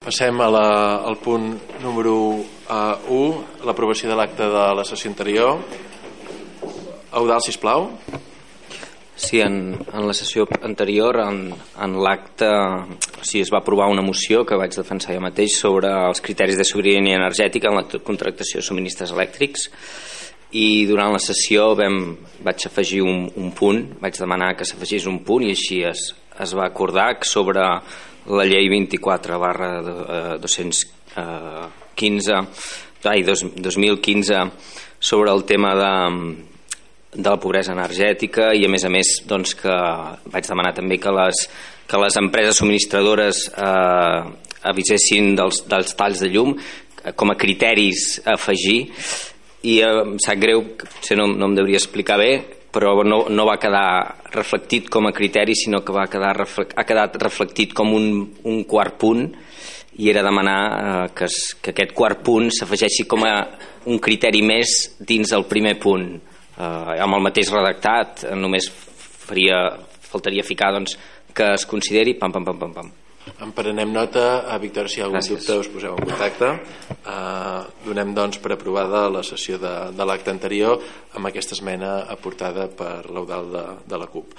Passem a la, al punt número uh, 1, l'aprovació de l'acte de la sessió anterior. Eudal, sisplau. Sí, en, en la sessió anterior, en, en l'acte, sigui, es va aprovar una moció que vaig defensar jo mateix sobre els criteris de sobirania energètica en la contractació de subministres elèctrics i durant la sessió vam, vaig afegir un, un punt, vaig demanar que s'afegís un punt i així es, es va acordar sobre la llei 24 barra 215 ai, 2015 sobre el tema de, de la pobresa energètica i a més a més doncs, que vaig demanar també que les, que les empreses subministradores eh, avisessin dels, dels talls de llum eh, com a criteris a afegir i eh, em sap greu, potser no, no em devia explicar bé però no, no va quedar reflectit com a criteri sinó que va quedar ha quedat reflectit com un, un quart punt i era demanar eh, que, es, que aquest quart punt s'afegeixi com a un criteri més dins del primer punt eh, amb el mateix redactat només faria, faltaria ficar doncs, que es consideri pam pam pam pam pam en prenem nota, a Víctor, si hi ha algun Gràcies. dubte us poseu en contacte. Uh, donem doncs per aprovada la sessió de, de l'acte anterior amb aquesta esmena aportada per l'Eudal de, de la CUP.